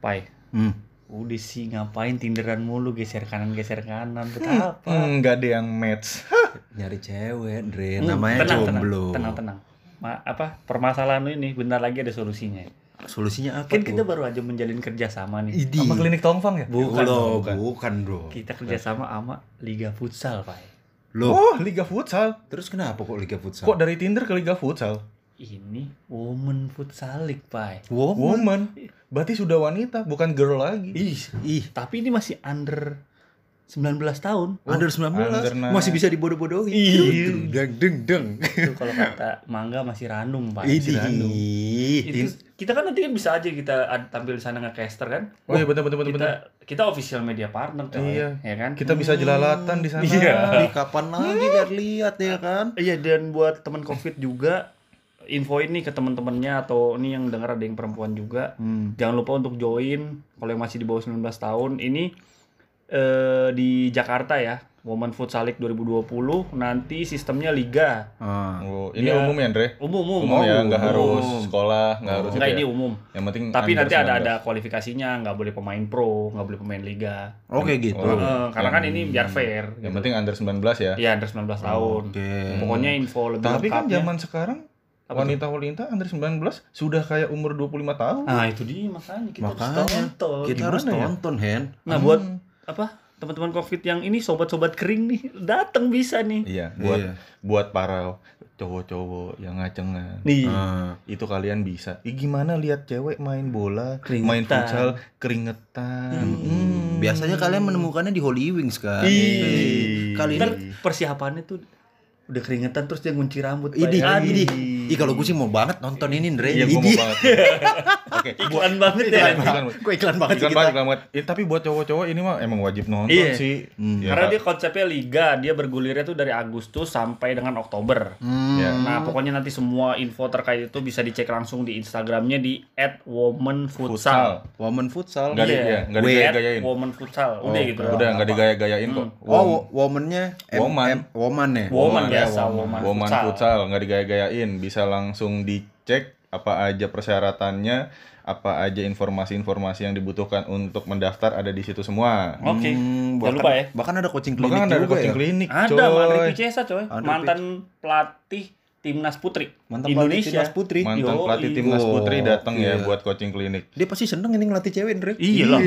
Pai, Hmm. udah sih ngapain tinderan mulu geser kanan geser kanan betapa. Enggak ada yang match. Nyari cewek, Dre. Hmm, Namanya tenang, tenang, jomblo. tenang tenang. Ma, apa permasalahan lu ini bentar lagi ada solusinya. Solusinya apa Kan tuh? kita baru aja menjalin kerjasama nih. Idi. Sama klinik Tongfang ya? Bukan, Loh, bukan. bukan, Bro. Kita kerjasama sama Liga Futsal, Pai. Loh, Oh, Liga Futsal. terus kenapa kok Liga Futsal? Kok dari Tinder ke Liga Futsal? Ini Women Futsal League, Pai. Woman? Woman. Berarti sudah wanita, bukan girl lagi. Ih, Ih, tapi ini masih under 19 tahun. under 19 under masih bisa dibodoh-bodohin. Iya. Deng deng deng. Itu kalau kata Mangga masih random, Pak. Idi. Itu kita kan nanti kan bisa aja kita tampil di sana nge-caster kan. Oh iya betul betul betul. kita kita official media partner coy. Iya. Ya kan? Kita bisa jelalatan di sana. Iya. Kapan lagi lihat-lihat ya kan? Iya dan buat teman Covid juga info ini ke teman-temannya atau ini yang dengar ada yang perempuan juga. Hmm. Jangan lupa untuk join kalau yang masih di bawah 19 tahun ini eh, di Jakarta ya. Women Futsal League 2020 nanti sistemnya liga. Ah. Oh, ini Iya. umum ya, Andre? Umum umum. Umum ya, nggak harus sekolah, nggak harus Enggak itu ini ya. umum. Yang penting Tapi nanti ada 19. ada kualifikasinya, nggak boleh pemain pro, nggak boleh pemain liga. Oke gitu. Oh. Eh, karena kan yang- ini biar fair. Yang penting under 19 ya. Iya, under 19 tahun. Oke. Pokoknya info lebih Tapi kan zaman sekarang? Wanita-wanita under 19 sudah kayak umur 25 tahun. Nah, itu dia makanya kita Makanya, harus tonton. Kita harus ya? tonton, Hen. Nah, buat apa? Teman-teman Covid yang ini sobat-sobat kering nih, datang bisa nih. Iya, buat Iya. buat para cowok-cowok yang ngacengan. Nih. Ah. Itu kalian bisa. Ih, gimana lihat cewek main bola, Keringetan. main futsal, keringetan. Hmm. Biasanya kalian menemukannya di Holy Wings kan. Ih. Kali Ntar ini persiapannya tuh udah keringetan terus dia ngunci rambut. Idi, Pak. Ih kalau gue sih mau banget nonton ini, Andre. Iya, gua mau banget. Oke, Iklan banget ya. iklan, iklan, Gue iklan banget sih iklan kita. banget, iklan banget. Eh, tapi buat cowok-cowok ini mah emang wajib nonton Iya. sih. Hmm. Ya, Karena dia konsepnya liga, dia bergulirnya tuh dari Agustus sampai dengan Oktober. Hmm. Ya. Nah, pokoknya nanti semua info terkait itu bisa dicek langsung di Instagramnya di @womanfutsal. futsal. Woman futsal. Nggak di- Iya. iya, nggak At digaya-gayain. Womanfutsal. Oh, Udah gitu. Udah nggak digaya-gayain kok. Oh, wo- womannya M- Woman. Woman ya. Woman ya, biasa, woman Woman futsal. futsal nggak digaya-gayain, bisa langsung dicek apa aja persyaratannya, apa aja informasi-informasi yang dibutuhkan untuk mendaftar ada di situ semua. Oke. Hmm, Jangan bahkan, lupa ya. Bahkan ada coaching klinik Bahkan ada juga coaching ya. klinik, Ada coy. Mandri Picesa coy, Andri mantan pelatih timnas putri Mantan pelatih Indonesia. timnas putri. Mantan Yoi. pelatih timnas putri datang ya Gokil. buat coaching klinik. Dia pasti seneng ini ngelatih cewek, Andre. Iya lah.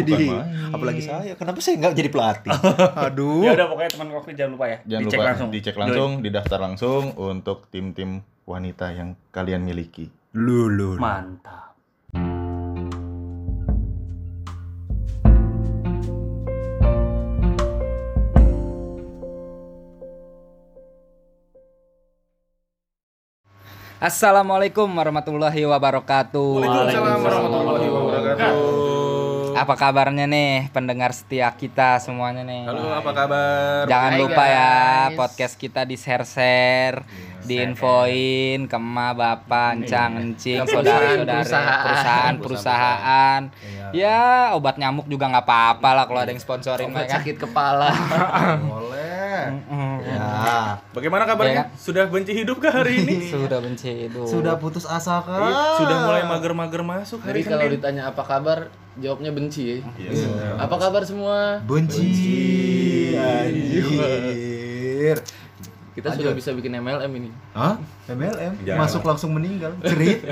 Apalagi saya. Kenapa saya nggak jadi pelatih? Aduh. Ya udah pokoknya teman Covid jangan lupa ya. Jangan dicek lupa langsung. dicek langsung, didaftar langsung untuk tim-tim wanita yang kalian miliki. Lu lu. Yoi. Mantap. Assalamualaikum warahmatullahi wabarakatuh. Waalaikumsalam warahmatullahi wabarakatuh. Apa kabarnya nih pendengar setia kita semuanya nih? Halo, apa kabar? Jangan Hai, lupa ya podcast kita di share-share, diinfoin ke emak, bapak, encang, encing, saudara-saudara, perusahaan. perusahaan-perusahaan. Ya, obat nyamuk juga nggak apa-apa lah kalau ada yang sponsorin Obat mereka. sakit kepala. Boleh. Mm-mm. Ya. Bagaimana Ya kabarnya? kan? Sudah benci hidup kah hari ini? Sudah benci itu. Sudah putus asa kah? Iya, Sudah mulai mager-mager masuk Jadi hari kalau Senin. ditanya apa kabar, jawabnya benci. ya. Iya. Apa kabar semua? Benci. Anjir. Kita sudah bisa bikin MLM ini. Hah? MLM? Jangan. Masuk langsung meninggal. Cerit.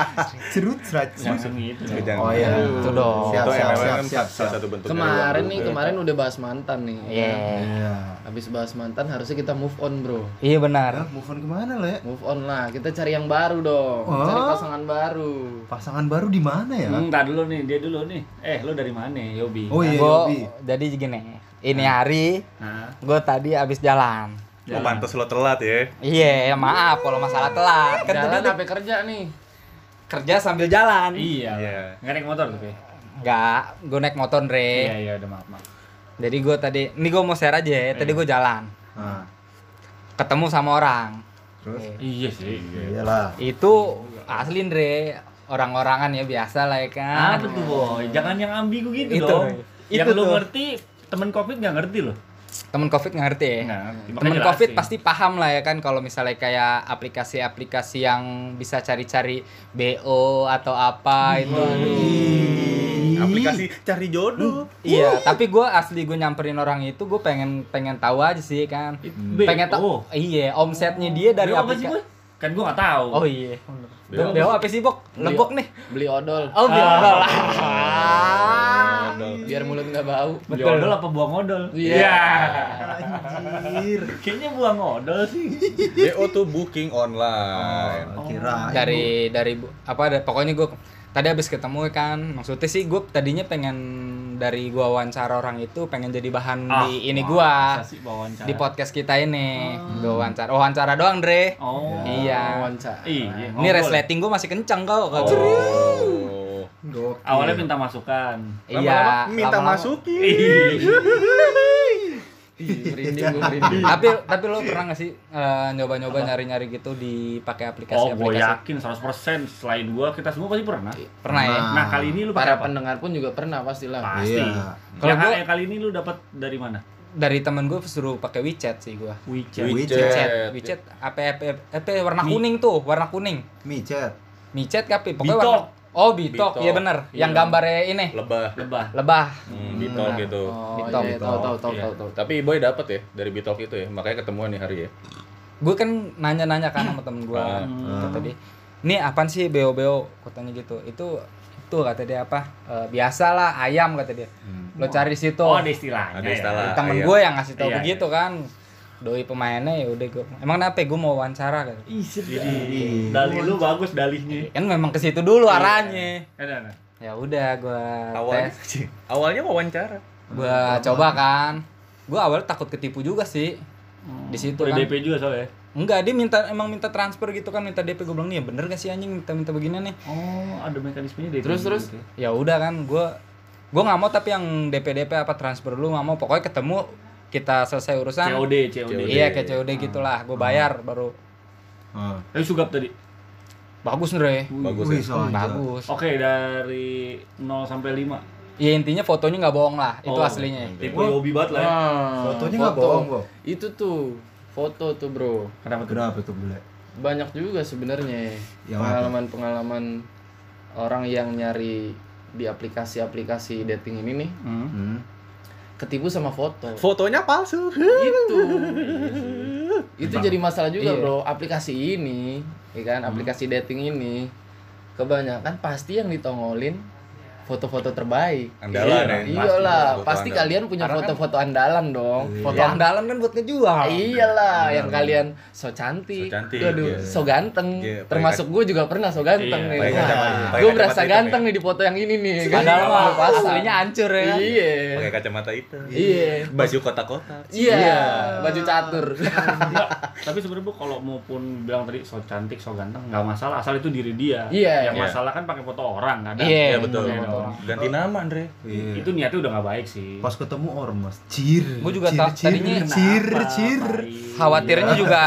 Cerut serat. Langsung gitu. Oh iya. Itu dong. Siap, Itu siap, MLM siap, kan siap, salah siap. satu bentuk Kemarin nih, kemarin udah bahas mantan nih. Iya. Iya. Habis bahas mantan harusnya kita move on, Bro. Iya benar. Nah, move on ke mana le? Move on lah, kita cari yang baru dong. Oh. Cari pasangan baru. Pasangan baru di mana ya? Hmm, tar dulu nih, dia dulu nih. Eh, lu dari mana, Yobi? Oh iya, Yobi. jadi gini, ini hari Nah, gue tadi abis jalan. Oh, pantas lo telat ya. Iya, maaf kalau masalah telat. Kan Jalan tadi apa kerja nih? kerja sambil jalan. iya. Iya. Nggak naik motor tapi. Enggak, gue naik motor, Iya, Dre. iya, udah maaf, maaf. Jadi gue tadi, ini gue mau share aja ya. Tadi gue jalan, Nah, ketemu sama orang. terus? Eh, Iya sih. Iyalah. Itu asli, Dre. Orang-orangan ya biasa lah ya kan. Ada tuh, boy. Jangan yang ambigu gitu Itu, dong. Yang Itu lu tuh. ngerti, temen Covid nggak ngerti loh. Temen covid nggak ngerti ya. Makanya Temen jelasin. covid pasti paham lah ya kan kalau misalnya kayak aplikasi-aplikasi yang bisa cari-cari BO atau apa itu. Apa aplikasi cari jodoh. Iya, tapi gue asli gue nyamperin orang itu gue pengen pengen tahu aja sih kan. B. Pengen tahu. Oh. Iya, omsetnya dia dari Beo apa sih, aplikasi. Kan gua nggak tahu. Oh iya. Beo apa sih, Bok? Lebok nih. Beli odol. Oh, beo Ah. odol. Biar mulut nggak bau. Beli odol apa buang odol? Iya. Anjir. Kayaknya buang odol sih. BO tuh booking online. Oh, kira Dari dari bu- apa ada pokoknya gue tadi habis ketemu kan maksudnya sih gue tadinya pengen dari gua wawancara orang itu pengen jadi bahan Ah, di ini gua wawancara? di podcast kita ini gua wawancara oh, wawancara doang Dre Oh. Iya. Wawancara. Iya. ini resleting gua masih kenceng kok Oh. Gokil. Awalnya minta masukan. iya minta lama-lama. masukin. Ih, merinding gue merinding. tapi tapi lo pernah gak sih eh, nyoba-nyoba nyari-nyari gitu di pakai aplikasi Oh, gue aplikasi yakin 100% selain gua kita semua pasti pernah. pernah ya Nah, kali ini lu pakai Para apa? pendengar pun juga pernah pastilah. Pasti. Iya. Kalau gua- yang kali ini lu dapat dari mana? dari temen gue suruh pakai WeChat sih gua WeChat. WeChat. WeChat WeChat apa apa apa warna Mi- kuning tuh warna kuning Micet. micet tapi pokoknya warna oh bitok Bitok. iya bener yang Iya. gambarnya ini Lebah. Lebah. lebah Hmm, Bitalk gitu. Oh, Bitok, iya, bitok. tahu tahu tahu Iya. tahu tahu. Tapi Boy dapet ya dari Bitalk itu ya. Makanya ketemuan nih hari ya. gue kan nanya-nanya kan sama temen gue Ah. kata dia ini apaan sih beo beo katanya gitu itu itu kata dia apa "Eh, biasalah ayam kata dia lo cari di situ Oh, ada istilahnya. Ada ya. istilah. temen ayam. gue yang ngasih tau Iya, begitu kan doi pemainnya ya udah gue emang kenapa gue mau wawancara kan sedih. Dalih lu bagus dalihnya. kan memang ke situ dulu arahnya Ada, ada. ya udah gue Awalnya tes awalnya wawancara. gue coba kan gue awalnya takut ketipu juga sih di situ kan DP juga soalnya. enggak dia minta emang minta transfer gitu kan minta DP gue bilang nih ya bener gak sih anjing minta minta begini nih Oh, ada mekanismenya DP. Terus, gitu terus? ya. ya udah kan gue gue nggak mau tapi yang DP DP apa transfer dulu nggak mau pokoknya ketemu kita selesai urusan COD, COD. COD. iya kayak COD gitulah gue bayar baru Ah. Eh, sugap tadi. bagus Ndre Bagus Wih, ya. soalnya. bagus Oke, dari 0 sampai 5. ya intinya fotonya nggak bohong lah itu Oh. aslinya Tipe hobi banget lah ya. Ah, Fotonya nggak foto. bohong, Bro. Itu tuh foto tuh, Bro. Kenapa tuh? Kenapa tuh bule? Banyak juga sebenarnya Yang pengalaman-pengalaman orang yang nyari di aplikasi-aplikasi dating ini nih Hmm. Hmm. Ketipu sama foto. Fotonya palsu. Itu. itu jadi masalah juga, Iya. Bro. Aplikasi ini, ya kan? Aplikasi dating ini kebanyakan pasti yang ditongolin foto-foto terbaik. Andalan Iya, ya. Iyalah, Foto pasti andalan. kalian punya kan- foto-foto andalan dong. foto Yang- andalan kan buat ngejual Iyalah, yang kalian so cantik, So cantik, Aduh, iya. so ganteng. Iya, pakai Termasuk gue juga pernah so ganteng Iya, nih. pakai gue hitam ganteng nih di foto yang ini nih. padahal Kan? mah aslinya hancur ya kan? Iya. Pakai kacamata itu. Iya. Baju kotak-kotak. Iya, baju catur. Tapi sebenarnya kalau maupun bilang tadi so cantik, so ganteng, nggak masalah asal itu diri dia. Iya. Yang Iya. masalah kan pakai foto orang, kadang. Iya, Iya betul. Ganti nama Andre. Iya. Itu niatnya udah nggak baik sih. Pas ketemu ormas, cir. Gua juga cir, ta- cir, tadinya cir, cir. Khawatirnya Iya. juga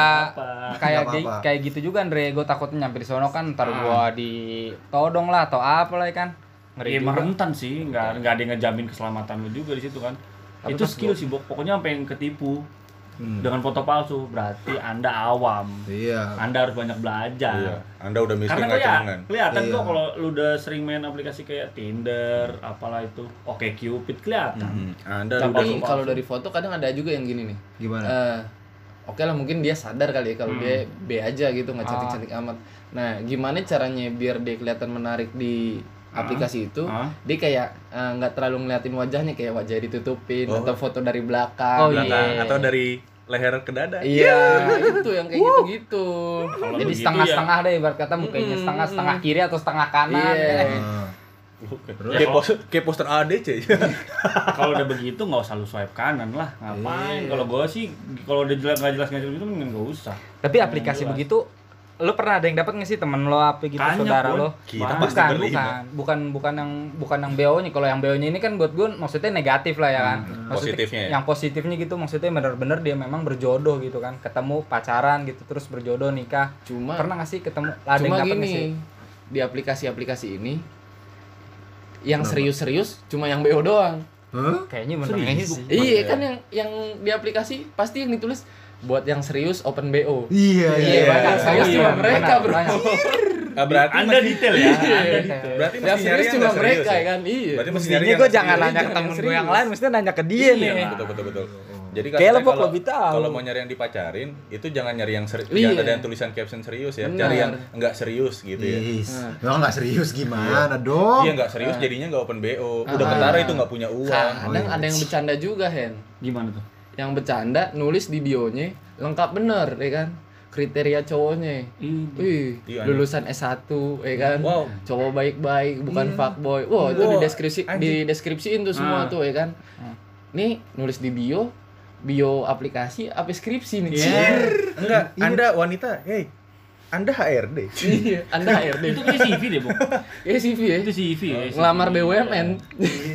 kayak kayak gitu juga Andre gue takutnya nyampe di sono kan ntar Ah. gua di todong lah atau apa lah ya kan ngeri Iya, emang rentan sih, nggak nggak ada yang ngejamin keselamatan lu juga di situ kan. Tapi itu skill gua- sih, Bok. Pokoknya sampai yang ketipu Hmm. dengan foto palsu, berarti Anda awam. Iya. Anda harus banyak belajar. Iya. Anda udah miskin Karena celengan. kelihatan Iya. kok kalau lu udah sering main aplikasi kayak Tinder, apalah itu, Oke Cupid kelihatan. Hmm. Anda Tapi kalau dari foto kadang ada juga yang gini nih. Gimana? Eh, Oke lah mungkin dia sadar kali ya kalau Hmm. dia B aja gitu nggak cantik-cantik amat. Nah gimana caranya biar dia kelihatan menarik di aplikasi itu? Ah. Dia kayak eh, nggak terlalu ngeliatin wajahnya kayak wajah ditutupin Oh. atau foto dari belakang. Oh, belakang iya. atau dari leher ke dada. Iya itu yang kayak gitu-gitu. Kalau jadi begitu setengah-setengah deh ibarat kata mukanya setengah setengah kiri atau setengah kanan Iya. ya. Ah. Kayak poster, kayak poster ADC. ya, kalau udah begitu nggak usah lu swipe kanan lah. Ngapain? Kalau gua sih kalau udah jelas nggak jelas nggak jelas itu mending nggak usah. tapi aplikasi begitu lu pernah ada yang dapat nggak sih temen lo apa gitu Banyak, saudara Boy. lo Kita Banyak. pasti bukan berlima. bukan bukan bukan yang bukan yang BO nya kalau yang BO nya ini kan buat gue maksudnya negatif lah ya kan Maksudnya Positifnya ya? yang positifnya gitu maksudnya bener-bener dia memang berjodoh gitu kan ketemu pacaran gitu terus berjodoh nikah Cuma pernah nggak sih ketemu ada yang nggak sih gini di aplikasi-aplikasi ini yang serius-serius cuma yang BO doang. Hah? kayaknya bener Serius? sih Iya Iya. kan yang yang di aplikasi pasti yang ditulis buat yang serius open BO. Iya, Iya, banyak serius iya, cuma benar, mereka, Bro. banyak. Ah, berarti Anda masih- detail ya. Anda detail. Berarti Yang serius cuma serius mereka ya? kan. Iya. Berarti masih nyari gue jangan serius. nanya ke temen gue yang lain, mestinya nanya ke dia nih. Iya. betul betul betul jadi Kayak lo, Pok, kalau lebih tahu. kalau mau nyari yang dipacarin itu jangan nyari yang serius Iya. jangan ada yang tulisan caption serius ya Benar. cari yang enggak serius gitu ya Yes. Lo nggak serius gimana dong? iya enggak serius jadinya enggak open bo udah ketara itu enggak punya uang Kadang ada yang bercanda juga, Hen. Gimana tuh? Yang bercanda nulis di bionya lengkap bener, ya kan? Kriteria cowoknya. Wih, Iya, lulusan S1, ya kan? Wow. Cowok baik-baik, bukan fuckboy. Wah, itu Wow, di deskripsi di deskripsiin tuh semua Ah. tuh, ya kan? Nih, nulis di bio, bio aplikasi apa skripsi nih? enggak anda wanita hey anda HRD Iya, Anda HRD. Itu kayak CV deh, Bang. Ya CV ya. Itu CV ya. CV. Ngelamar BUMN.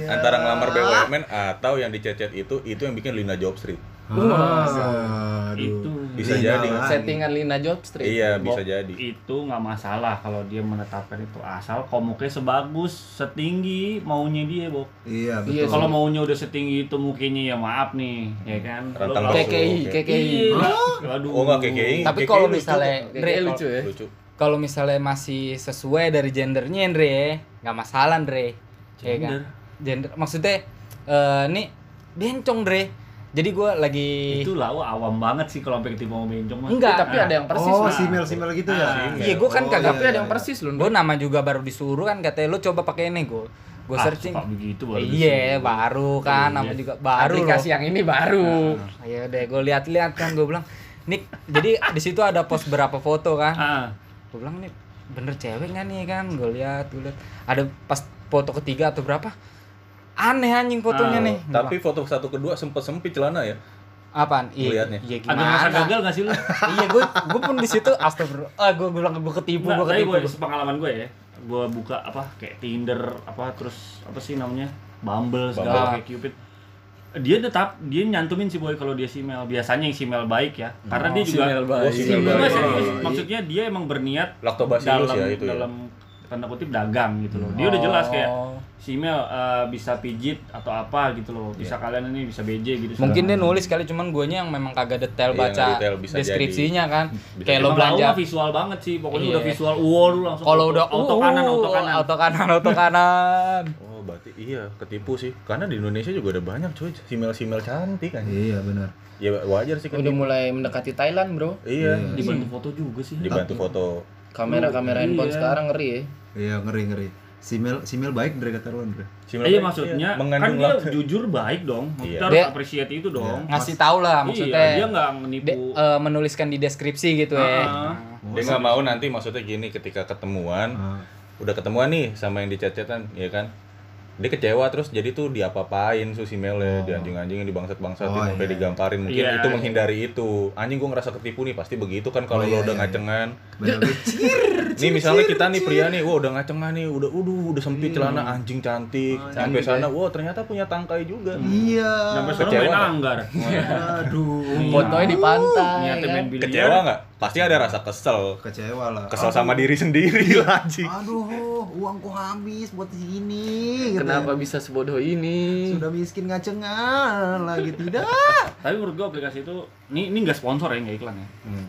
antara ngelamar BUMN atau yang dicecet itu itu yang bikin Lina Job Street Ah. Itu Bisa Lina jadi. lagi. Settingan Lina Job Street. iya bisa Bob, jadi Itu nggak masalah kalau dia menetapkan itu asal komuknya sebagus, setinggi maunya dia, Bob. Iya betul. Iya, Kalau maunya udah setinggi itu mukanya ya maaf nih, ya kan. Rantang. KKI. KKI. Iya. Aduh. oh enggak KKI Tapi kalau misalnya. Dre Dre, lucu ya. lucu kalau misalnya masih sesuai dari gendernya Andre, nggak masalah Andre. Ya kan? Gender? Gender maksudnya eh nih bencong Dre. Jadi gue lagi itu lah awam banget sih kalau sampai ketipu mau bencong mah. Enggak. Tapi ada yang persis. oh, Bang. simel-simel gitu ya. Ah, Iya, gue kan Oh, kagak Tapi ada yang persis loh. Gue nama juga baru disuruh kan katanya lu coba pakai ini gue. Gue Ah, searching. begitu baru Iya, baru kan Iya. nama juga baru Aplikasi loh. yang ini baru. Ayo deh gue lihat-lihat kan gue bilang, "Nik, jadi di situ ada post berapa foto kan?" Ah, Gue bilang, "Nih, bener cewek nggak nih kan?" Gue lihat, gue lihat. Ada pas foto ketiga atau berapa? Aneh anjing fotonya nih. tapi foto satu kedua sempet sempit celana ya apaan? Iya, Lihatnya. iya agak gimana? gagal gak sih lu? iya, gue gue pun di situ astagfirullah. Ah, gue bilang gue ketipu, gue tapi ketipu. gue sepengalaman gue ya gue buka apa kayak Tinder apa terus apa sih namanya Bumble segala Bumble. kayak Cupid dia tetap dia nyantumin si boy kalau dia simel biasanya yang simel baik ya karena dia juga Simel baik. Oh, simel Enggak, baik. serius. maksudnya dia emang berniat Lactobacillus dalam ya itu ya? dalam tanda kutip dagang gitu loh dia udah jelas kayak Oh. simel eh, bisa pijit atau apa gitu loh bisa kalian ini bisa BJ gitu Mungkin dia nulis kali cuman guanya yang memang kagak detail Iya, baca detail, bisa deskripsinya kan. Bisa Kayak lo belanja. Visual banget sih pokoknya Iya. udah visual wow lu langsung Kalau udah auto uh, kanan auto kanan auto kanan, auto kanan. Oh, berarti iya ketipu sih. Karena di Indonesia juga ada banyak cuy simel-simel cantik kan. Iya benar. Ya wajar sih Udah ketipu. mulai mendekati Thailand, Bro. Iya, dibantu foto juga sih dibantu foto. Kamera-kamera handphone Iya. sekarang ngeri ya. Iya ngeri ngeri. Simel simel baik dari kata lu Andre. Simel iya baik, maksudnya kan mengandung dia lah. jujur baik dong Iya. kita harus Dia- appreciate itu dong Ngasih tahu lah maksudnya. iya dia nggak menipu de- eh, menuliskan di deskripsi gitu ya. Ah. Dia nggak mau nanti maksudnya gini ketika ketemuan, Ah. udah ketemuan nih sama yang dicat-catan, ya kan? Dia kecewa terus jadi tuh diapa-apain su simele, dianjing-anjingin, dibangsat-bangsatin Oh, sampai iya. digamparin. Mungkin Iya, itu iya. menghindari itu. Anjing gua ngerasa ketipu nih, pasti begitu kan kalau Oh, lo iya, udah iya, ngacengan. Benar. Nih misalnya kita nih pria nih, wah udah ngacengan nih, udah udah udah sempit celana anjing cantik. Sampai sana, wah ternyata punya tangkai juga. Iya. sampai main anggar Aduh. Iya. Fotonya di pantai. niatnya kan? Kecewa nggak? Pasti ada rasa kesel. Kecewa lah. Kesel sama diri sendiri lah anjing. Aduh, uangku habis buat sini. gitu. Kenapa bisa sebodoh ini? Sudah miskin ngacengan lagi tidak. tapi menurut gua aplikasi itu ini ini nggak sponsor ya nggak iklan ya Hmm.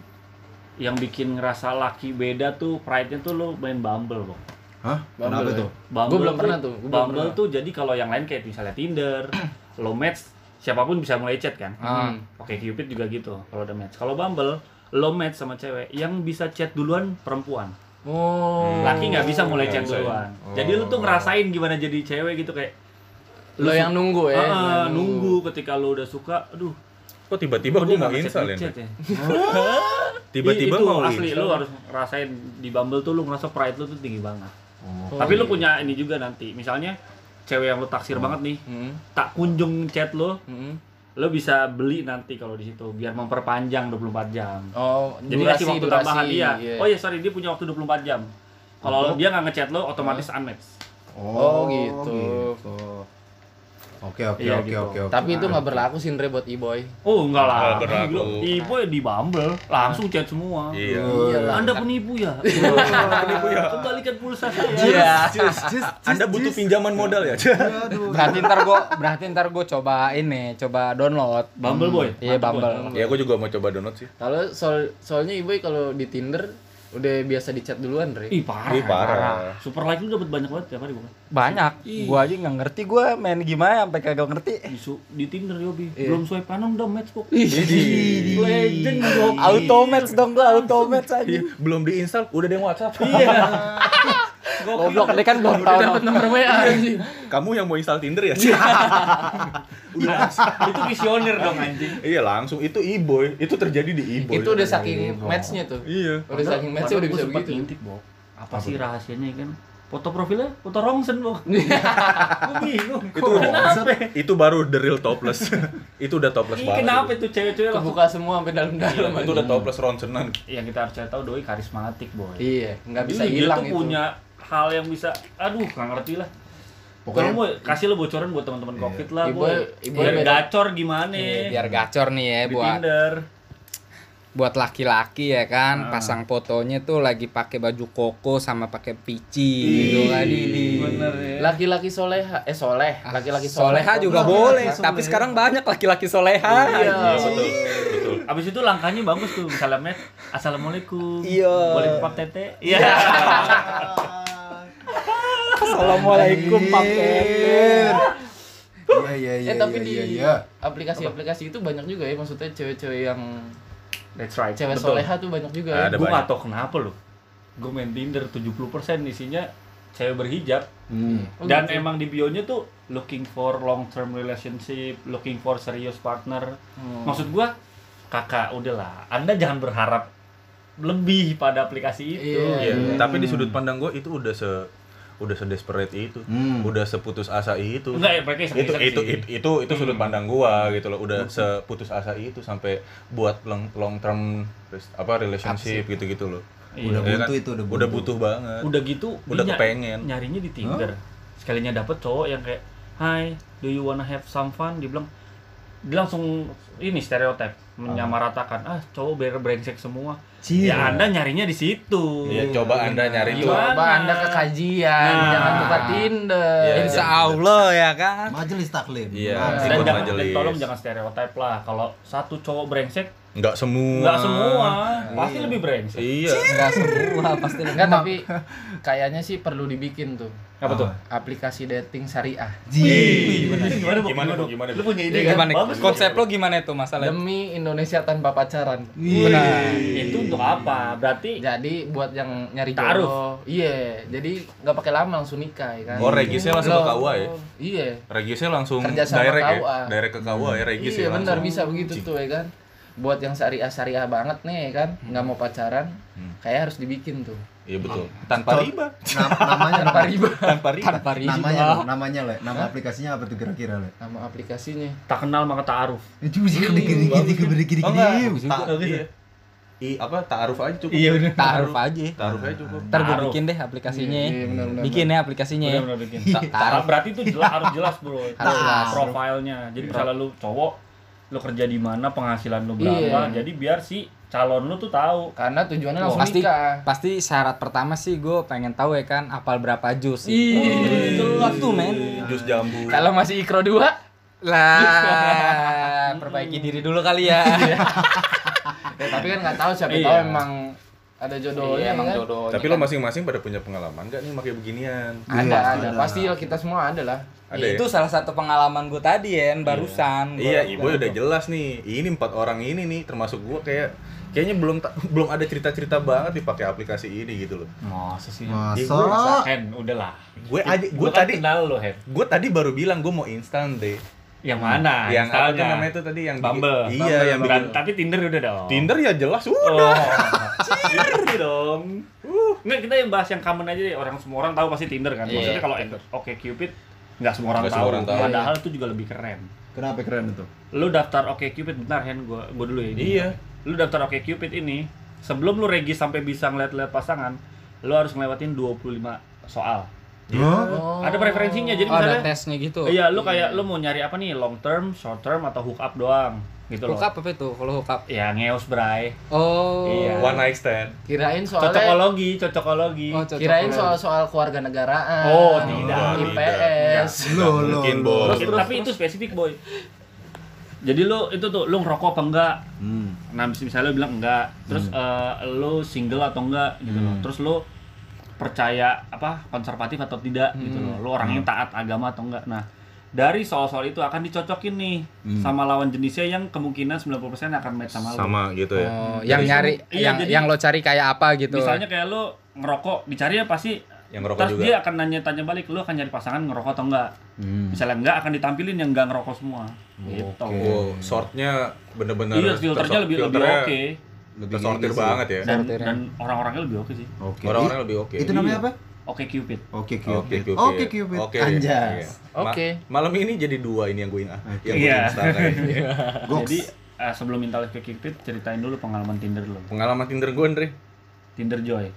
yang bikin ngerasa laki beda tuh pride-nya tuh lo main Bumble kok Hah? Bumble Kenapa ya? tuh? Bumble Gua belum pernah tuh, gua Bumble pernah. tuh jadi kalau yang lain kayak misalnya Tinder, lo match siapa pun bisa mulai chat kan. Ah. Oke Cupid juga gitu kalau udah match. Kalau Bumble lo match sama cewek yang bisa chat duluan perempuan. Oh. Laki nggak bisa mulai chat ya? duluan. Jadi lu tuh ngerasain gimana jadi cewek gitu kayak Lo yang nunggu ya. Ah, nunggu ketika lo udah suka, aduh. Kok tiba-tiba kok gue dia mau nggak install ya? ya? Tiba-tiba mau asli install. lu harus rasain di Bumble tuh lu ngerasa pride lu tuh tinggi banget. Oh, Tapi lu gitu. punya ini juga nanti. Misalnya cewek yang lu taksir banget nih, Hmm. tak kunjung chat lo, Hmm. Lo bisa beli nanti kalau di situ biar memperpanjang 24 jam. Oh, Jadi durasi, kasih waktu durasi. tambahan dia. iya. Oh ya sorry dia punya waktu 24 jam. Kalau dia nggak ngechat lo otomatis unmatch. Oh, gitu. gitu. Oke oke Iya, oke gitu. oke oke. Tapi itu nggak berlaku sih Andre buat e-boy. Oh enggak lah. Nggak berlaku. Ibu ya di Bumble langsung chat semua. Iya. Iyalah. Anda penipu ya? penipu ya? Kembalikan pulsa saya. Iya. Anda butuh pinjaman modal ya? Aduh. Berarti ntar gua berarti ntar gua coba ini, coba download. Bumble boy. Iya, Mantap, Bumble. boy. ya gue juga mau coba download sih. Kalau soal soalnya e-boy kalau di Tinder udah biasa di chat duluan, Re. Ih parah. Ih, parah. Super like lu dapat banyak banget tiap hari bukan? Banyak. Gua aja nggak ngerti gua main gimana sampai kagak ngerti. Di, su- di Tinder Yobi. Iya. Belum swipe kanan udah match kok. Legend gok. Auto match dong gua auto match aja. Iya, belum diinstal udah ada yang WhatsApp. Iya. Goblok dia kan belum tahu. Dapat nomor WA anjing. Kamu yang mau install Tinder ya? itu visioner dong anjing. iya, langsung itu e-boy. Itu terjadi di e-boy. Itu udah saking matchnya tuh. Iya. Udah saking matchnya udah bisa begitu. ngintip, Bok. Apa sih rahasianya kan? Foto profilnya foto rongsen, Bok. Gue bingung. Itu kenapa? itu baru the real topless. itu udah topless banget. kenapa itu cewek-cewek Kebuka semua sampai dalam-dalam. Itu udah topless ronsenan. yang kita harus cari tahu doi karismatik boy Iya, nggak bisa hilang dia tuh itu. punya hal yang bisa aduh nggak ngerti lah. Pokoknya mau kasih lo bocoran buat teman-teman covid lah Ibu- ibu biar gacor gimana Iya, biar gacor nih ya di buat Tinder. buat laki-laki ya kan Ah. pasang fotonya tuh lagi pakai baju koko sama pakai pici gitu kan. Di ya. Laki-laki soleha, eh soleh, laki-laki soleh. soleha. juga boleh tapi sekarang banyak laki-laki soleha. Iya. Iya, betul. Betul. abis itu langkahnya bagus tuh misalnya met assalamualaikum. Iya. boleh pak tete? Iya assalamualaikum pak Iya iya iya. Eh tapi iya, di iya, iya. aplikasi-aplikasi itu banyak juga ya maksudnya cewek-cewek yang that's right cewek betul. soleha tuh banyak juga. ya. Ada gue gak tau kenapa loh gue main Tinder 70% isinya cewek berhijab Hmm. Oh, dan gitu. emang di bionya tuh looking for long term relationship, looking for serious partner. Hmm. Maksud gua kakak udahlah, Anda jangan berharap lebih pada aplikasi itu. Iya. Iya, tapi di sudut pandang gue itu udah se udah sedesperate itu. Hmm. Udah seputus asa itu. Enggak ya iseng itu itu, itu itu itu sudut pandang gua gitu loh udah seputus asa itu sampai buat long long term apa relationship gitu gitu loh Udah Iya butuh itu, udah udah butuh. butuh banget Udah gitu Udah kepengen. nyarinya di Tinder. Sekalinya dapet cowok yang kayak, "Hai, do you wanna have some fun?" Dia bilang dia langsung ini stereotip menyamaratakan ah cowok ber brengsek semua Cie. ya anda nyarinya di situ Iya, coba Anda nyari. Gimana? Coba Anda ke kajian, Nah. jangan buka Tinder. Iya, insya Allah ya kan Majelis taklim. Iya. Nah, dan jangan majelis. dan tolong jangan stereotip lah kalau satu cowok brengsek nggak semua nggak semua pasti lebih brengsek iya nggak semua pasti Enggak, tapi kayaknya sih perlu dibikin tuh. apa tuh Aplikasi dating syariah. Ji. gimana gimana? Gimana? Gimana, lu punya ide Iya, kan gimana bagus konsep lo gimana itu masalahnya Demi Indonesia tanpa pacaran. nah itu untuk apa berarti Jadi buat yang nyari jodoh, iya. Jadi nggak pakai lama langsung nikah ya kan. Oh, regisnya langsung ke KUA ya? Iya. Regisnya langsung direct ya direct ke KUA ya regis iya ya benar bisa begitu tuh ya kan. Buat yang syariah syariah banget nih kan, nggak mau pacaran, Hmm. kayak harus dibikin tuh. iya betul tanpa riba Nam- namanya Tanpa riba. tanpa riba tanpa riba namanya Le. namanya le nama aplikasinya apa tuh kira-kira le Nama aplikasinya. tak kenal maka taaruf itu sih gede gede gede gede gede Oh, enggak. gede Ta- iya. I apa ta'aruf aja cukup. Iya, bener. taruh aja Ta'aruf aja cukup. ntar gue bikin deh aplikasinya Iya, iya, benar-benar. bikin ya aplikasinya ya benar bikin Ta- taruh. berarti itu jelas harus jelas bro Harus jelas. profilnya jadi misalnya lu cowok lu kerja di mana penghasilan lu berapa Iya. jadi biar si calon lu tuh tahu Karena tujuannya langsung pasti nikah. pasti syarat pertama sih gue pengen tahu ya kan apal berapa jus Ih, jelas tuh men Jus jambu. Kalau masih ikro dua, lah perbaiki diri dulu kali ya ya tapi kan nggak tahu siapa Iya. tahu emang ada jodohnya iya emang kan? jodoh Tapi lo masing-masing pada punya pengalaman nggak nih pakai beginian? Ada, Iya, ada. ada. Pasti lah kita semua ada lah. Ada ya? itu salah satu pengalaman gue tadi ya barusan Iya, bilang ibu udah jelas nih. Ini empat orang ini nih, termasuk gua kayak kayaknya belum belum ada cerita-cerita banget dipakai aplikasi ini gitu loh. masa sih masa Hen udahlah Gue aja, gue kan tadi, kenal lo Hen gue tadi baru bilang gue mau instan deh. Yang mana? Yang apa tuh namanya itu tadi yang Bumble. Iya, yang Bukan, bikin tapi Tinder udah dong. Tinder ya jelas oh. udah. Tinder dong. Uh. Nggak kita yang bahas yang common aja deh. Orang semua orang tahu pasti Tinder kan. Iya. maksudnya kalau oke Cupid nggak semua orang Nggak tahu. semua orang tahu. padahal itu juga lebih keren. Kenapa keren itu? Lu daftar oke Cupid bentar Hen gua gua dulu ya ini. Iya. lu daftar oke Cupid ini sebelum lu regis sampai bisa ngeliat-liat pasangan lu harus ngelewatin 25 soal Hah? Oh. ada preferensinya jadi Oh, ada tesnya gitu iya lu kayak lu mau nyari apa nih long term short term atau hook up doang gitu loh hookup apa itu kalau hookup ya ngeos bray oh Iya. One night stand. Kirain soalnya cocokologi cocokologi Oh, cocok. kirain soal-soal keluarga negaraan. Oh, tidak. IPS. Lo lo Mungkin, lo. Bos. Terus, tapi itu spesifik boy Jadi lu itu tuh lu ngerokok apa enggak? Hmm. Nah, mis- misalnya lu bilang enggak, terus eh, lu single atau enggak gitu loh. Terus lu percaya apa konservatif atau tidak gitu loh. Lu orangnya taat agama atau enggak. Nah, dari soal-soal itu akan dicocokin nih sama lawan jenisnya yang kemungkinan 90% akan match sama lu. Sama gitu ya. Oh, yang Jadi nyari iya, yang jadi- yang lo cari kayak apa gitu. Misalnya kayak lu ngerokok, dicari ya pasti Yang ngerokok Terus juga. dia akan nanya-tanya balik, lu akan nyari pasangan ngerokok atau enggak? Hmm. Misalnya enggak akan ditampilin yang enggak ngerokok semua. Gitu. Oh, sortnya bener-bener Iya, filternya lebih lebih oke. Lebih sih. banget ya. Dan, Sortirnya. dan orang-orangnya lebih oke sih. Oke. Orang-orang I- lebih oke. Itu namanya apa? Oke Cupid. Oke Oke, Cupid. Cupid. Oke Cupid. Oke. Anjas. iya. Ma- Oke. Malam ini jadi dua ini yang gue ingat. Yang gue Iya. install. Jadi eh, sebelum minta ke Cupid, ceritain dulu pengalaman Tinder lu. Pengalaman Tinder gue, Andre. Tinder Joy.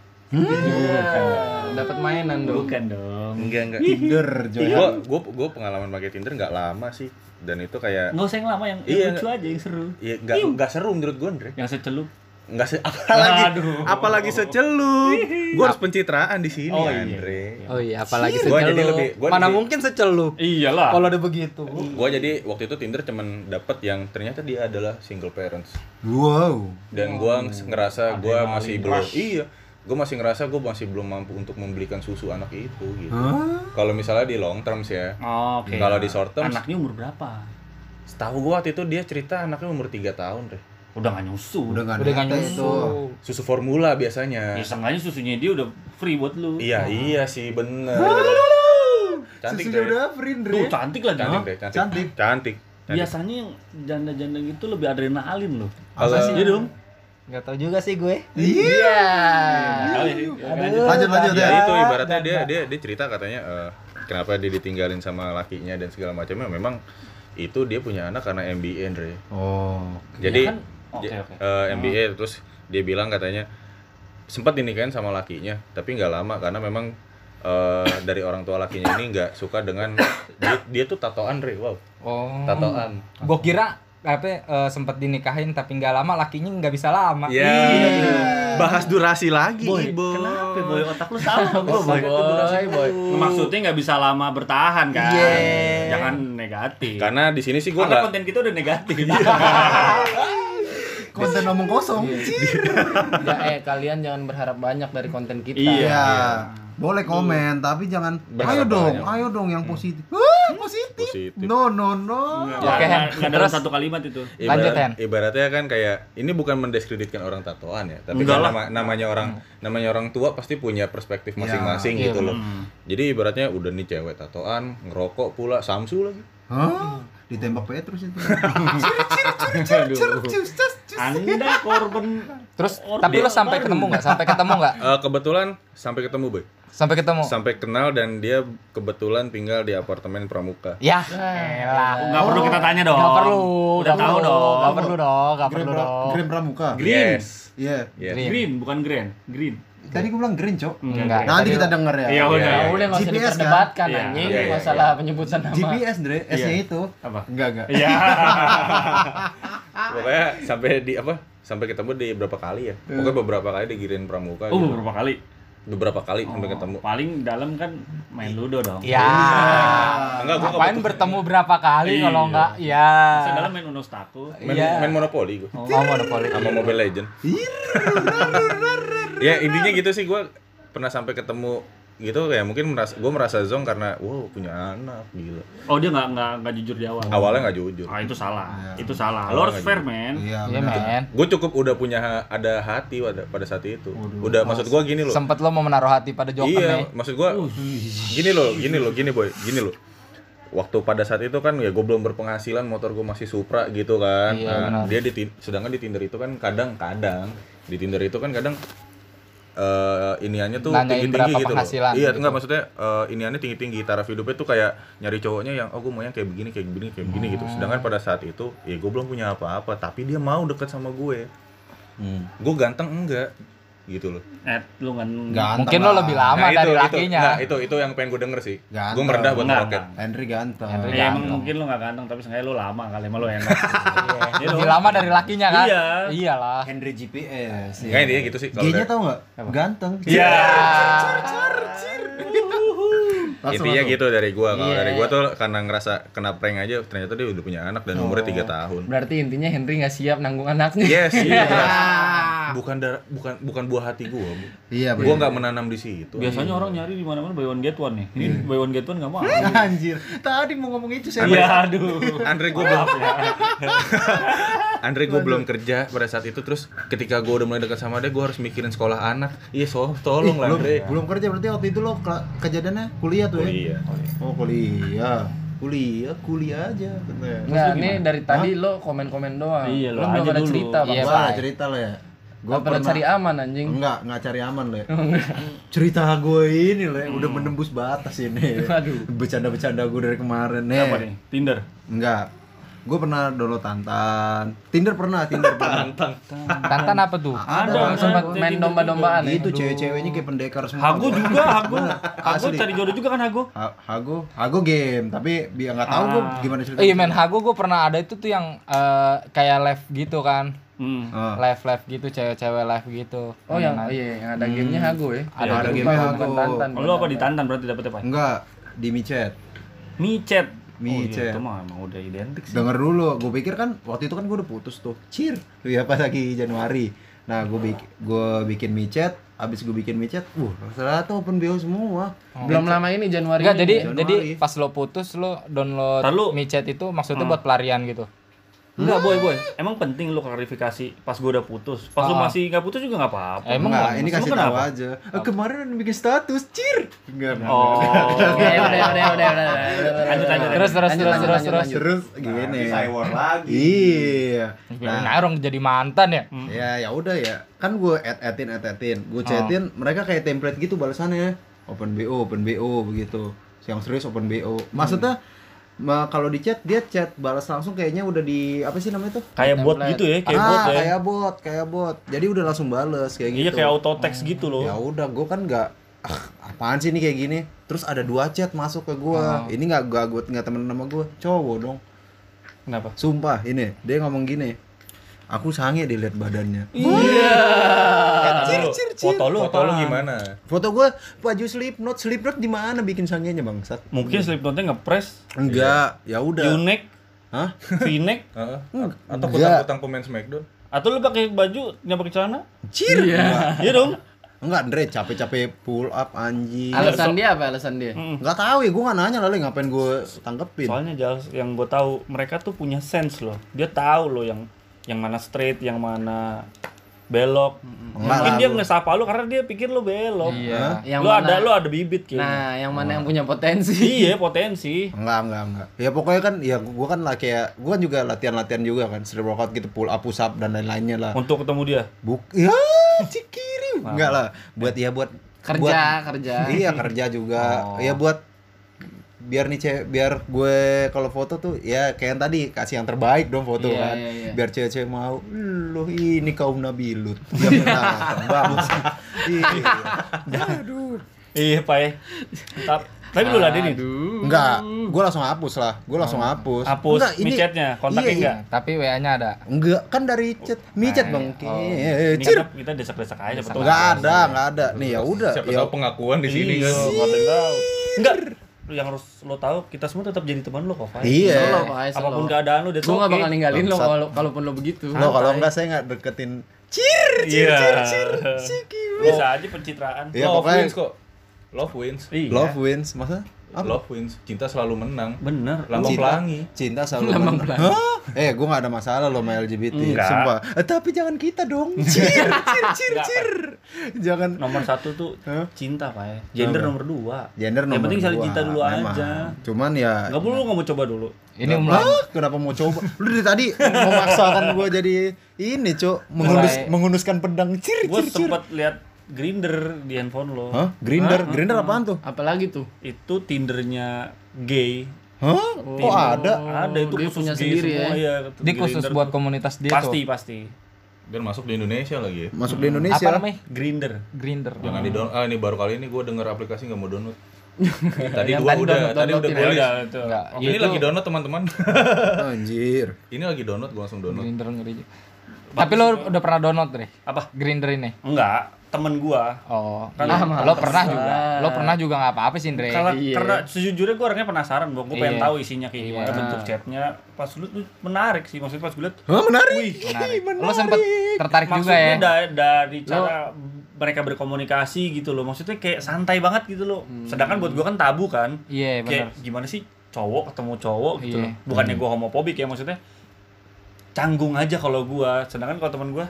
Dapat mainan dong. Bukan dong. Enggak, enggak. Tinder Joy. Gue gue gue pengalaman pakai Tinder nggak lama sih. Dan itu kayak Enggak usah yang lama yang, yang Iya, lucu aja yang seru. ya nggak nggak seru menurut gue, Andre. Yang secelup. Nggak se apalagi Aduh. apalagi secelup. Gue harus pencitraan di sini, Oh, iya. Andre. Oh iya, apalagi Gua jadi secelup. lebih- gua Mana lebih- mungkin secelup. Iyalah. Kalau udah begitu. Gue jadi waktu itu Tinder cuman dapet yang ternyata dia adalah single parents. Wow. Dan gue ngerasa gue masih belum iya gue masih ngerasa gue masih belum mampu untuk membelikan susu anak itu gitu. Hah? Kalau misalnya di long terms ya, Oh, Oke. Kalau di short terms- Anaknya umur berapa? setahu gue waktu itu dia cerita anaknya umur 3 tahun deh. Udah nggak nyusu. Udah nggak Udah gak nyusu. Susu formula biasanya. Ya seenggaknya susunya dia udah free buat lu. Iya iya sih bener. cantik Susunya deh. udah free, Andre. Tuh cantik lagi. Cantik deh, cantik. Cantik. Cantik. Cantik. Biasanya yang janda-janda gitu lebih adrenalin loh. Kalau Iya dong. Gak tau juga sih gue. Iya. Lanjut lanjut ya ya. itu ibaratnya dia dia dia cerita katanya eh, kenapa dia ditinggalin sama lakinya dan segala macamnya memang itu dia punya anak karena MBA Andre. Oh. Jadi kan? Oke, j- oke. eh, MBA terus dia bilang katanya sempat dinikahin sama lakinya tapi nggak lama karena memang eh, dari orang tua lakinya ini nggak suka dengan dia, dia tuh tatoan Re wow Oh. tatoan Gue kira apa eh, sempat dinikahin tapi nggak lama lakinya nggak bisa lama. Iya. bahas durasi lagi Boy, Boy. kenapa boy otak lu sama gua boy? Boy, boy. Maksudnya nggak bisa lama bertahan kan? Iya. Jangan negatif. karena di sini sih gue nggak konten kita udah negatif. Konten ngomong kosong. Ya, eh kalian jangan berharap banyak dari konten kita. Iya. Boleh komen, tapi jangan Berharap ayo dong, banyak. ayo dong yang positif. Wah, positif. Positif. No, no, no. Oke, dalam Terus? satu kalimat itu. Lanjut, Hen. ibaratnya kan kayak ini bukan mendiskreditkan orang tatoan ya, tapi Enggak kan lah. nama- namanya orang namanya orang tua pasti punya perspektif masing-masing Iya, gitu loh. Hmm. Jadi ibaratnya udah nih cewek tatoan, ngerokok pula, Samsu lagi. Hah? Ditembak Petrus itu. Aduh. Anda korban Terus Orde tapi lo sampai ketemu nggak? Sampai ketemu nggak? Eh, kebetulan sampai ketemu boy, Sampai ketemu. sampai kenal dan dia kebetulan tinggal di apartemen Pramuka. Ya, elah. Nggak perlu kita tanya dong. Nggak perlu, Udah tahu perlu, dong. nggak perlu dong, nggak Green, perlu dong. green Pramuka. Green. Yes. Iya. Yes. Green. Green bukan green. Green. Tadi gue bilang green, Cok. Enggak. Nanti Tadi kita lo- denger ya. Iya, udah. Iya, Ya iya. udah nggak usah GPS kan? diperdebatkan Iya. anjing Iya, iya, masalah penyebutan nama. GPS, Dre. S-nya Iya. itu. Apa? Enggak, enggak. Iya. Pokoknya sampai di apa? Sampai ketemu di berapa kali ya? Pokoknya beberapa kali di Girin Pramuka. Oh, gitu. beberapa kali. Beberapa kali sampai Oh, ketemu. Paling dalam kan main ludo dong. Ya. Enggak, gua Ngapain bertemu berapa kali Iya. kalau enggak? Ya. Masa dalam main Uno Staku. Main, Iya. main Monopoly gue. Oh, monopoli. sama Mobile Legend. Ya intinya gitu sih gue pernah sampai ketemu gitu ya mungkin merasa gue merasa zong karena wow punya anak gila Oh dia nggak nggak nggak jujur di awal. awalnya nggak jujur Ah itu salah. Iya. Itu salah. Lo harus fair man. Iya, Iya, benar. men. gue cukup udah punya ha- ada hati pada, pada saat itu Waduh. udah maksud gue gini loh Sempet lo mau menaruh hati pada Joker iya nih. maksud gue gini loh gini loh gini boy gini loh waktu pada saat itu kan ya gue belum berpenghasilan motor gue masih Supra gitu kan Iya, Nah, benar. dia di sedangkan di Tinder itu kan kadang-kadang di Tinder itu kan kadang eh iniannya tuh tinggi-tinggi gitu loh. Iya, gitu. enggak maksudnya eh, iniannya tinggi-tinggi, taraf hidupnya tuh kayak nyari cowoknya yang oh gue mau yang kayak begini, kayak begini, kayak begini gitu. Sedangkan pada saat itu ya gue belum punya apa-apa, tapi dia mau deket sama gue. Hmm. Gue ganteng enggak gitu loh. Eh lu kan Ganteng Mungkin lo lah. lebih lama Nah, dari itu, lakinya. Nah, itu itu yang pengen gue denger sih. Ganteng. Gue merendah buat Enggak. Henry ganteng. Henry Ya, emang ganteng. mungkin lu nggak ganteng tapi sengaja lu lama kali emang lu enak. Iya, Lebih lama dari lakinya kan? Iya. Iyalah. Henry GPS. Kayak dia gitu sih kalau G-nya tau nggak? Ganteng. Iya. Langsung, Intinya gitu dari gua. Kalau Iya. dari gua tuh karena ngerasa kena prank aja ternyata dia udah punya anak dan umurnya tiga tahun. Berarti intinya Henry nggak siap nanggung anaknya. Yes, iya. bukan dar- bukan bukan buah hati gua. Iya, Gua nggak menanam di situ. Biasanya orang nyari di mana-mana buy one get one nih. Ini buy one get one enggak mau. Anjir. Tadi mau ngomong itu saya. Iya, aduh. Andre gue belum Andre gue belum kerja pada saat itu terus ketika gue udah mulai dekat sama dia gue harus mikirin sekolah anak iya so tolong lah belum, Andre belum kerja berarti waktu itu lo ke- kejadiannya kuliah tuh ya? iya Oh kuliah, kuliah, kuliah aja. bener. Ini dari tadi lo komen-komen doang. Iya, lo lo belum aja ada dulu. cerita, Bang. Iya, Gua cerita lo ya. Gua pernah cari aman anjing. Enggak, enggak cari aman lo ya. cerita gue ini lo ya, udah menembus batas ini. Aduh. Bercanda-bercanda gue dari kemarin nih. Apa nih? Tinder. Enggak. Gue pernah download Tantan. Tinder pernah, Tinder pernah. Tantan apa tuh? Ada, sempat main Tinder domba-dombaan ya. Itu cewek-ceweknya kayak pendekar semua. Hago juga, Hago. Hago cari jodoh juga kan Hago? Ha- Hago, Hago game, tapi biar nggak tahu gue gimana cerita. Eh, Iya main Hago gue pernah ada itu tuh yang eh, kayak live gitu kan Hmm. Ah. Live live gitu cewek-cewek live gitu Oh yang oh iya yang ada gamenya Hago ya. Ada, ada Bukan- gamenya bukan Hago. Tantan. Oh, lu apa di Tantan berarti dapetnya Pak? Enggak, di micet. Micet. Micet. Oh, iya, itu mah emang udah identik sih. Denger dulu, gue pikir kan waktu itu kan gue udah putus tuh. Cir. Ya pas lagi Januari. Nah, gue bikin gue bikin micet, abis gue bikin micet, uh, ternyata open BO semua. Belum lama ini Januari. Enggak jadi Januari. jadi pas lo putus lo download micet itu maksudnya buat pelarian gitu Enggak, boy, boy. Emang penting lu klarifikasi pas gua udah putus. Pas lu Ah. masih nggak putus juga nggak apa-apa. Emang Enggak, nggak? ini kasih tahu kenapa? aja. Eh, kemarin bikin status, cir. Enggak. enggak. Oh. Oke, udah, udah, udah, udah. Lanjut, lanjut. terus terus terus terus terus. Terus gini. cyber lagi Iya. nah orang jadi mantan ya Ya ya udah ya. Kan gue add addin add addin. Gue chatin, mereka kayak template gitu balasannya. Open BO, open BO begitu. Yang serius open BO. Maksudnya ma- kalau di chat dia chat balas langsung kayaknya udah di apa sih namanya tuh? Kayak bot gitu ya, kayak ah, bot ya. kayak bot, kayak bot. Jadi udah langsung bales kayak gitu. Iya, kayak auto text gitu loh. Ya udah, gue kan nggak ah, apaan sih ini kayak gini. Terus ada dua chat masuk ke gua. Ini nggak gak gue nggak temen sama gua, cowok dong. Kenapa? Sumpah, ini dia ngomong gini. Aku sange dilihat badannya. Cir, cir, Foto lu foto lu gimana Foto gua baju slipknot, slipknot di mana bikin sangenya bangsat? Mungkin Slipknotnya ngepres, Enggak, ya udah. U-neck, Hah? V-neck, Heeh. atau Enggak. kutang-kutang pemain Smackdown atau lu pakai baju nggak pakai celana? Cir. Enggak. Iya dong. Enggak, Andre capek-capek pull up anjing. Alasan dia apa alasan dia? Enggak tahu ya, gua nggak nanya lalu ngapain gua tanggepin. Soalnya jelas yang gue tahu mereka tuh punya sense loh. Dia tahu loh yang yang mana straight, yang mana belok. Enggak Mungkin dia ngesapa lu karena dia pikir lu belok. Iya. Yang lu mana- ada lu ada bibit kayaknya. Nah, yang mana yang punya potensi? iya potensi. Enggak, enggak, enggak. Ya pokoknya kan ya gua kan lah kayak gua kan juga latihan-latihan juga kan, street workout gitu, pull up, push up dan lain-lainnya lah. Untuk ketemu dia. Buk ya, cikiri. Enggak lah, buat ya buat Kerja, buat- kerja. Iya, kerja juga. Ya buat biar nih cewek biar gue kalau foto tuh ya kayak yang tadi kasih yang terbaik dong foto Iya, kan. iya, iya. biar cewek-cewek mau lu ini kaum nabilut dia pernah bang. Iya. Aduh. Iya, Pak. ya. Tap- Tapi lu ladenin. enggak. Gue langsung hapus lah. Gue langsung hapus. Hapus. Enggak, ini- micetnya, kontaknya iya, enggak? tapi WA-nya ada. Enggak. Kan dari chat. Micet bang Oh, Eh, ini cir kita, kita desak-desak aja betul. enggak ada enggak ada. Nih ya udah. Siapa ya tahu pengakuan di sini Iya, kan. Yang. Enggak. Yang harus lo tahu, kita semua tetap jadi teman lo kok, iya Pak, solo. Apa pun keadaan lu, that's Gua nggak okay. bakal ninggalin lo kalau kalaupun lo begitu. lo kalau enggak saya enggak deketin cir Iya. Siki. Bisa aja pencitraan. Ya, love pokoknya- wins kok love wins Iya. love wins masa apa love wins cinta selalu menang Bener. lambang Cinta. pelangi Cinta selalu menang. Hah? Eh, gue gak ada masalah loh sama LGBT. Enggak. Sumpah. Eh, tapi jangan kita dong. Cir, cir, cir, cir. Jangan. Nomor satu tuh Hah? cinta, Pak. ya. Gender Apa? nomor dua. Gender Yang nomor penting saling cinta dulu memang. aja. Cuman ya. Enggak perlu nggak mau coba dulu. ini umur Hah? Kenapa mau coba? Lu dari tadi memaksakan gue jadi ini, Cok. Mengunus, Mulai- mengunuskan pedang. Cir, Gue cir, cir. sempat lihat Grinder di handphone lo. Hah? Grinder? Grinder apaan tuh? Apalagi tuh? Itu Tindernya gay. Hah? Kok ada? Ada itu dia khusus punya gay sendiri semua, ya. Iya, dia khusus Grindr buat tuh. komunitas dia Pasti, tuh pasti. dan masuk di Indonesia lagi ya Masuk di Indonesia. apa namanya Grinder. Grinder jangan di download ah ini baru kali ini gue denger aplikasi nggak mau download tadi Yang dua tadi udah download- tadi udah downloadin gue Ya list. udah itu. Enggak, ini lagi download teman-teman Anjir. ini lagi download gue langsung download Grinder ngeri tapi lo udah pernah download deh Apa? Grinder ini Enggak. Temen gua. Oh, Kan nah, lo pernah juga. Lo pernah juga nggak apa-apa sih, Andre. Karena, Iya. karena sejujurnya gue orangnya penasaran, gue pengen Iya. tahu isinya kayak gimana Iya. bentuk chatnya. Pas lu tuh menarik sih, maksudnya pas gue liat, Hah, menarik. wih, Menarik. Lo sempet tertarik juga maksudnya ya? dari, dari cara mereka berkomunikasi gitu loh, maksudnya kayak santai banget gitu loh. Sedangkan buat gue kan tabu kan, Iya, kayak benar. gimana sih cowok ketemu cowok gitu Iya. loh. Bukannya gue homofobik ya maksudnya, canggung aja kalau gue. Sedangkan kalau teman gue,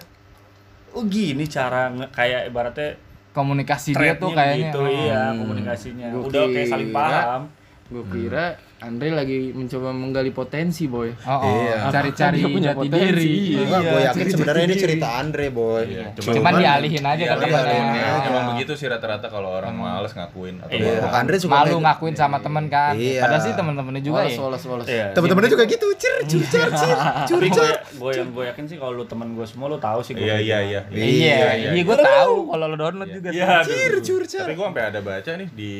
oh gini cara nge- kayak ibaratnya Komunikasi dia tuh kayaknya. gitu, oh. iya komunikasinya. Gua Udah kayak saling paham. Gue kira Andre lagi mencoba menggali potensi, boy. Oh, oh. Iya. cari-cari punya jati potensi? diri. Iya. Gue yakin sebenarnya ini cerita Andre, boy. Iya, Cuman dialihin aja Iya, kan iya, iya. Emang begitu sih rata-rata kalau orang males ngakuin atau Iya. Andre suka Malu ngakuin sama temen kan. Iya. Padahal sih temen-temennya juga ya. woles, woles. Iya. Temen-temennya juga gitu, cir, cir, cir, cir, cur, Tapi gue cur. gue yang gue yakin sih kalau lu temen gue semua lu tahu sih gue Iya, iya, iya. Iya, iya, gue tahu kalau lo download juga. Iya, Cir, cur, cur. Tapi gua sampai ada baca nih di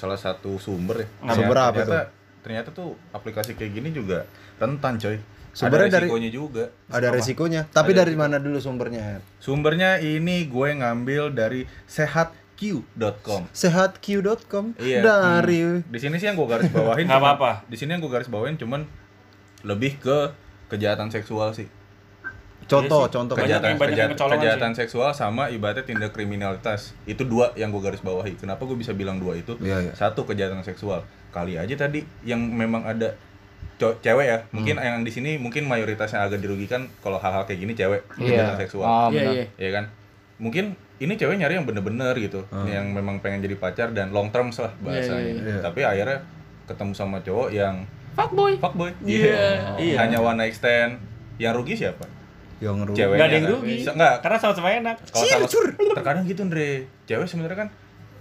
salah satu sumber ya. Nah, sumber apa ternyata, Ternyata tuh aplikasi kayak gini juga rentan, coy. Sumbernya ada dari- resikonya juga. Ada resikonya. Tapi dari mana dulu sumbernya? Sumbernya ini gue ngambil dari sehatq.com. Sehatq.com Iya. dari Di sini sih yang gue garis bawahin. Nggak apa-apa. Di sini yang gue garis bawahin cuman lebih ke kejahatan seksual sih. Contoh, Iya sih. contoh Banyak kejahatan banyak kejahatan, kecolongan kejahatan seksual sama ibaratnya tindak kriminalitas itu dua yang gue garis bawahi kenapa gue bisa bilang dua itu Iya, iya. satu kejahatan seksual kali aja tadi yang memang ada cewek ya mungkin Hmm. yang di sini mungkin mayoritasnya agak dirugikan kalau hal-hal kayak gini cewek Iya. kejahatan seksual Oh, Iya, benar. iya. ya kan mungkin ini cewek nyari yang bener-bener gitu Hmm. yang memang pengen jadi pacar dan long term lah bahasanya iya, iya. tapi akhirnya ketemu sama cowok yang Fuckboy. fuckboy Iya. Iya. hanya one night stand yang rugi siapa yang ngeru. ceweknya Nggak ada yang kan? rugi. Se- Nggak, Karena sama-sama enak. kalau sama terkadang gitu Andre cewek sebenarnya kan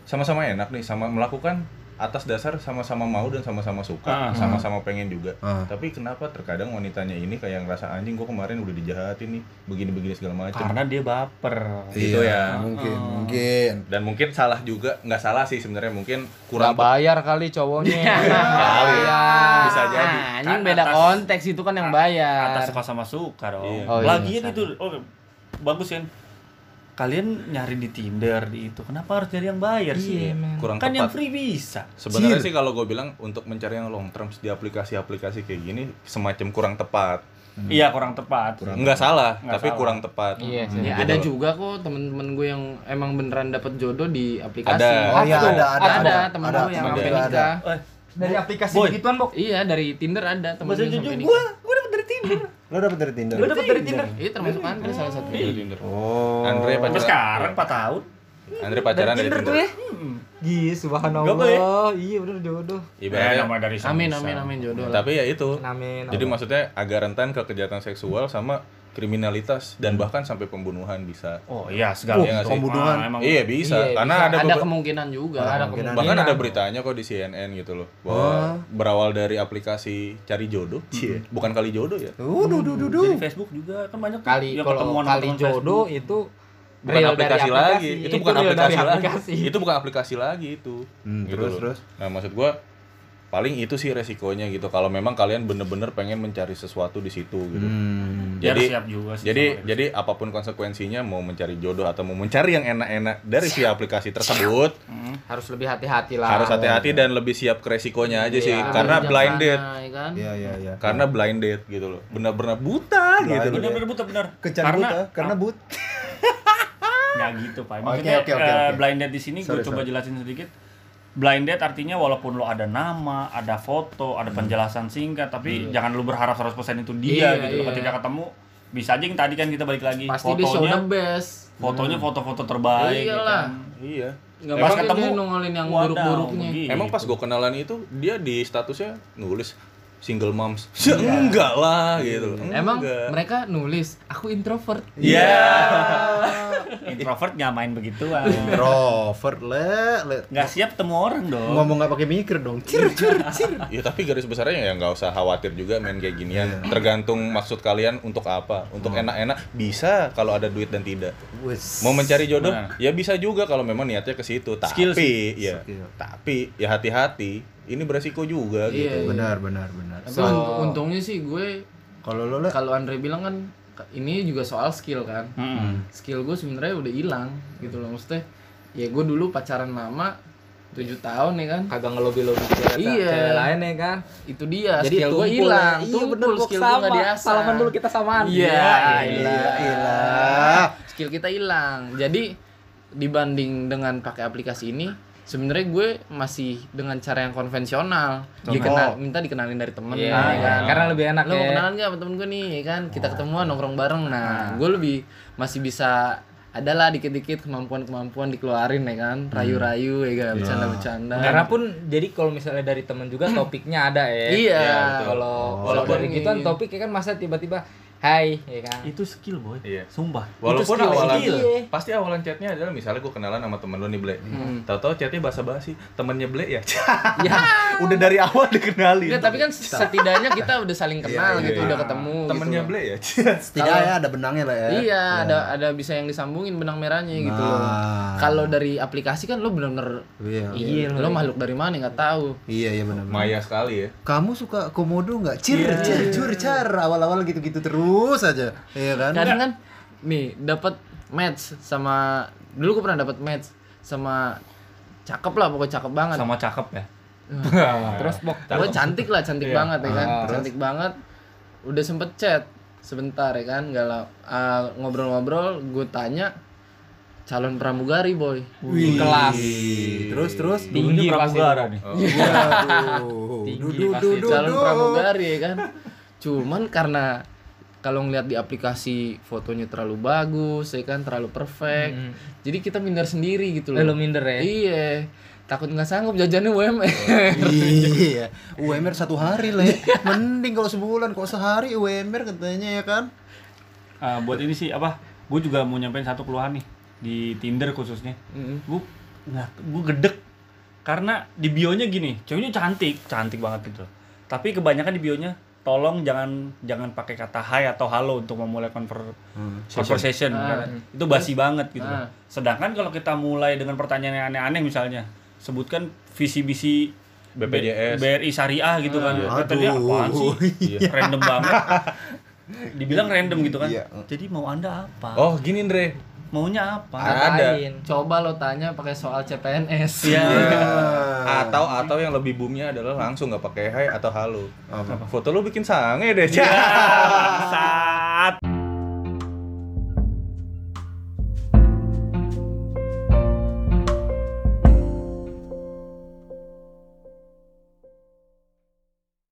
sama-sama enak nih sama melakukan atas dasar sama-sama mau dan sama-sama suka Ah. sama-sama pengen juga Ah. tapi kenapa terkadang wanitanya ini kayak ngerasa anjing gua kemarin udah dijahatin nih begini-begini segala macam Karena dia baper. gitu Iya, ya. Mungkin, mungkin. dan mungkin salah juga nggak salah sih sebenarnya mungkin Kurang kurang bayar kali cowoknya. Kali. Bayar. Bisa jadi. Ah, ini Kan beda atas- konteks itu kan yang bayar. Atas suka sama suka dong. Iya. Oh, iya. Lagian itu oh, bagus kan. Kalian nyari di Tinder di itu. Kenapa harus nyari yang bayar sih? Iya, men. kurang kan yang tepat free bisa. sebenarnya sih kalau gue bilang untuk mencari yang long term di aplikasi-aplikasi kayak gini semacam kurang tepat Iya, kurang tepat. nggak salah Nggak tapi salah. kurang tepat Iya sih. Ya, Gitu ada juga kok temen-temen gue yang emang beneran dapet jodoh di aplikasi. Ada. Oh iya, Tuh, ada, ada, ada, ada. temen Ada, gue yang sampai nikah. Eh, Dari aplikasi Boy. begituan, Bok. Iya, dari Tinder ada temen gue sampai nikah. Dari Tinder. Lo dapet dari Tinder? Gua dapet dari Tinder. Iya, termasuk Andre salah satu. Oh. Andre Sampai pacaran sekarang 4 tahun. Andre pacaran dari Tinder ya? Gih, Gak subhanallah. Iya bener jodoh. Ibaratnya nama dari Amin, amin, amin jodoh lah. tapi ya itu Amin. jadi maksudnya agak rentan ke kejahatan seksual sama kriminalitas dan bahkan sampai pembunuhan bisa Oh iya, segala. Oh, Iya nggak sih? pembunuhan. Ah, emang iya bisa Iya, karena bisa. ada ada kemungkinan juga. Ada kemungkinan. bahkan ada Iya. beritanya kok di CNN gitu loh bahwa berawal dari aplikasi cari jodoh Cie, bukan kali jodoh ya Duh, duh, duh, duh, duh. Jadi Facebook juga kan banyak Kali yang kalau kali jodoh Facebook. itu bukan real dari aplikasi, lagi itu bukan real aplikasi, dari lagi aplikasi. itu bukan aplikasi lagi itu Hmm, Gitu terus, loh. terus? nah maksud gua paling itu sih resikonya gitu kalau memang kalian bener-bener pengen mencari sesuatu di situ gitu Hmm. Jadi siap juga sih jadi sama jadi apa pun konsekuensinya mau mencari jodoh atau mau mencari yang enak-enak dari si aplikasi tersebut harus lebih hati-hati lah. harus hati-hati dan lebih siap ke resikonya aja sih Iya. karena Jangan blind sana, date ya kan? Iya, iya, iya. karena blind date gitu loh benar-benar buta gitu loh bener bener Kencan karena buta, karena but. nggak gitu pak maksudnya oke, oke, eh, oke. blind date di sini gue coba sorry. jelasin sedikit blind date artinya walaupun lo ada nama ada foto Hmm. ada penjelasan singkat tapi jangan lu berharap 100% itu dia Iya, gitu loh. iya. ketika ketemu bisa aja yang tadi kan kita balik lagi Pasti fotonya the best. fotonya foto-foto terbaik ya Iyalah. kan. iya Nggak Pas ketemu, nongolin yang buruk-buruknya. emang pas gue kenalan itu dia di statusnya nulis single moms Iya. Ya, enggak lah gitu Emang Enggak. mereka nulis, aku introvert. Iya. introvert nggak main begituan Introvert, le, le. nggak siap ketemu orang dong Ngomong nggak pakai mikir dong. Cir, cir, cir. Ya tapi garis besarnya ya nggak usah khawatir juga main kayak ginian. Tergantung maksud kalian untuk apa. Untuk enak-enak bisa kalau ada duit dan tidak. Wes. Mau mencari jodoh Benar. ya bisa juga kalau memang niatnya ke situ. Tapi Skill ya Skill. tapi ya hati-hati. Ini beresiko juga Iya. gitu. Benar, benar, benar. So- unt- untungnya sih gue Kalau lo le, kalau Andre bilang kan ini juga soal skill kan. Mm-mm. skill gue sebenarnya udah hilang gitu loh. Maksudnya ya gue dulu pacaran lama tujuh tahun ya kan. Kagak ngelobi lobi cewek Iya. cewek lain ya kan? Itu dia jadi skill gue tumpul hilang. Ya. iya tumpul bener skill gue sama. nggak salaman dulu kita samaan. Iya Iya, ilah. skill kita hilang. Jadi dibanding dengan pakai aplikasi ini sebenarnya gue masih dengan cara yang konvensional. Dikenal minta dikenalin dari temen Iya, ya kan? Karena lebih enak lo mau ya. kenalan gak sama temen gue nih ya kan? Kita ketemuan nongkrong bareng. Nah gue lebih masih bisa adalah dikit-dikit kemampuan-kemampuan dikeluarin ya kan? Rayu-rayu ya kan? Bercanda-bercanda. Karena pun jadi kalau misalnya dari temen juga topiknya ada ya. Iya. Kalau kalau dari gitu ini- topik ya kan masa tiba-tiba hai ya kan Itu skill boy. Iya. Sumpah. Walaupun itu skill, awalan skill. pasti awalan chatnya adalah misalnya gue kenalan sama temen lu nih Ble. Tahu-tahu chatnya basa-basi, temennya Ble ya. Udah dari awal dikenalin. Enggak, tapi kan setidaknya kita udah saling kenal gitu, udah ketemu temennya gitu. Ble ya. Setidaknya ada benangnya lah ya. Iya, ada ada bisa yang disambungin benang merahnya gitu. Nah. Kalau dari aplikasi kan lo bener-bener Iya. iya, lo makhluk dari mana nggak tahu. Iya, iya benar. Maya sekali ya. Kamu suka komodo nggak? Cir, cir, cur, car. Awal-awal gitu-gitu terus aja. Iya kan? Kadang kan nih dapat match sama dulu gue pernah dapat match sama cakep lah pokoknya cakep banget. Sama cakep ya. terus bok Pokoknya cantik lah, cantik banget ya kan. Cantik banget. Udah sempet chat sebentar ya kan, nggak lah ah, ngobrol-ngobrol, gue tanya calon pramugari boy. Wih, kelas. Terus terus. Tinggi pramugara nih. Waduh. Tinggi Dudu, pasti. dudu, calon pramugari ya kan cuman karena kalau ngeliat di aplikasi fotonya terlalu bagus ya kan terlalu perfect jadi kita minder sendiri gitu Eh, loh lo minder ya? iya takut nggak sanggup jajannya UMR iya UMR satu hari le mending kalau sebulan kok sehari UMR katanya ya kan Ah, buat ini sih apa? Gue juga mau nyampein satu keluhan nih di Tinder khususnya. Mm. Gue nggak, gue gedek karena di bionya gini, ceweknya cantik, cantik banget gitu. Tapi kebanyakan di bionya tolong jangan jangan pakai kata hai atau halo untuk memulai conver conversation Ah. kan. itu basi banget gitu Ah. sedangkan kalau kita mulai dengan pertanyaan yang aneh-aneh misalnya sebutkan visi misi BPJS. BRI Syariah gitu kan Aduh. Kata dia apaan sih Iya. random banget dibilang random gitu kan Iya. jadi mau anda apa Oh, gini Andre. Maunya apa Ada. Coba lo tanya pakai soal CPNS Iya. Atau atau yang lebih boomnya adalah langsung nggak pakai hai atau halo. Apa? Foto lu bikin sange deh. Bisa.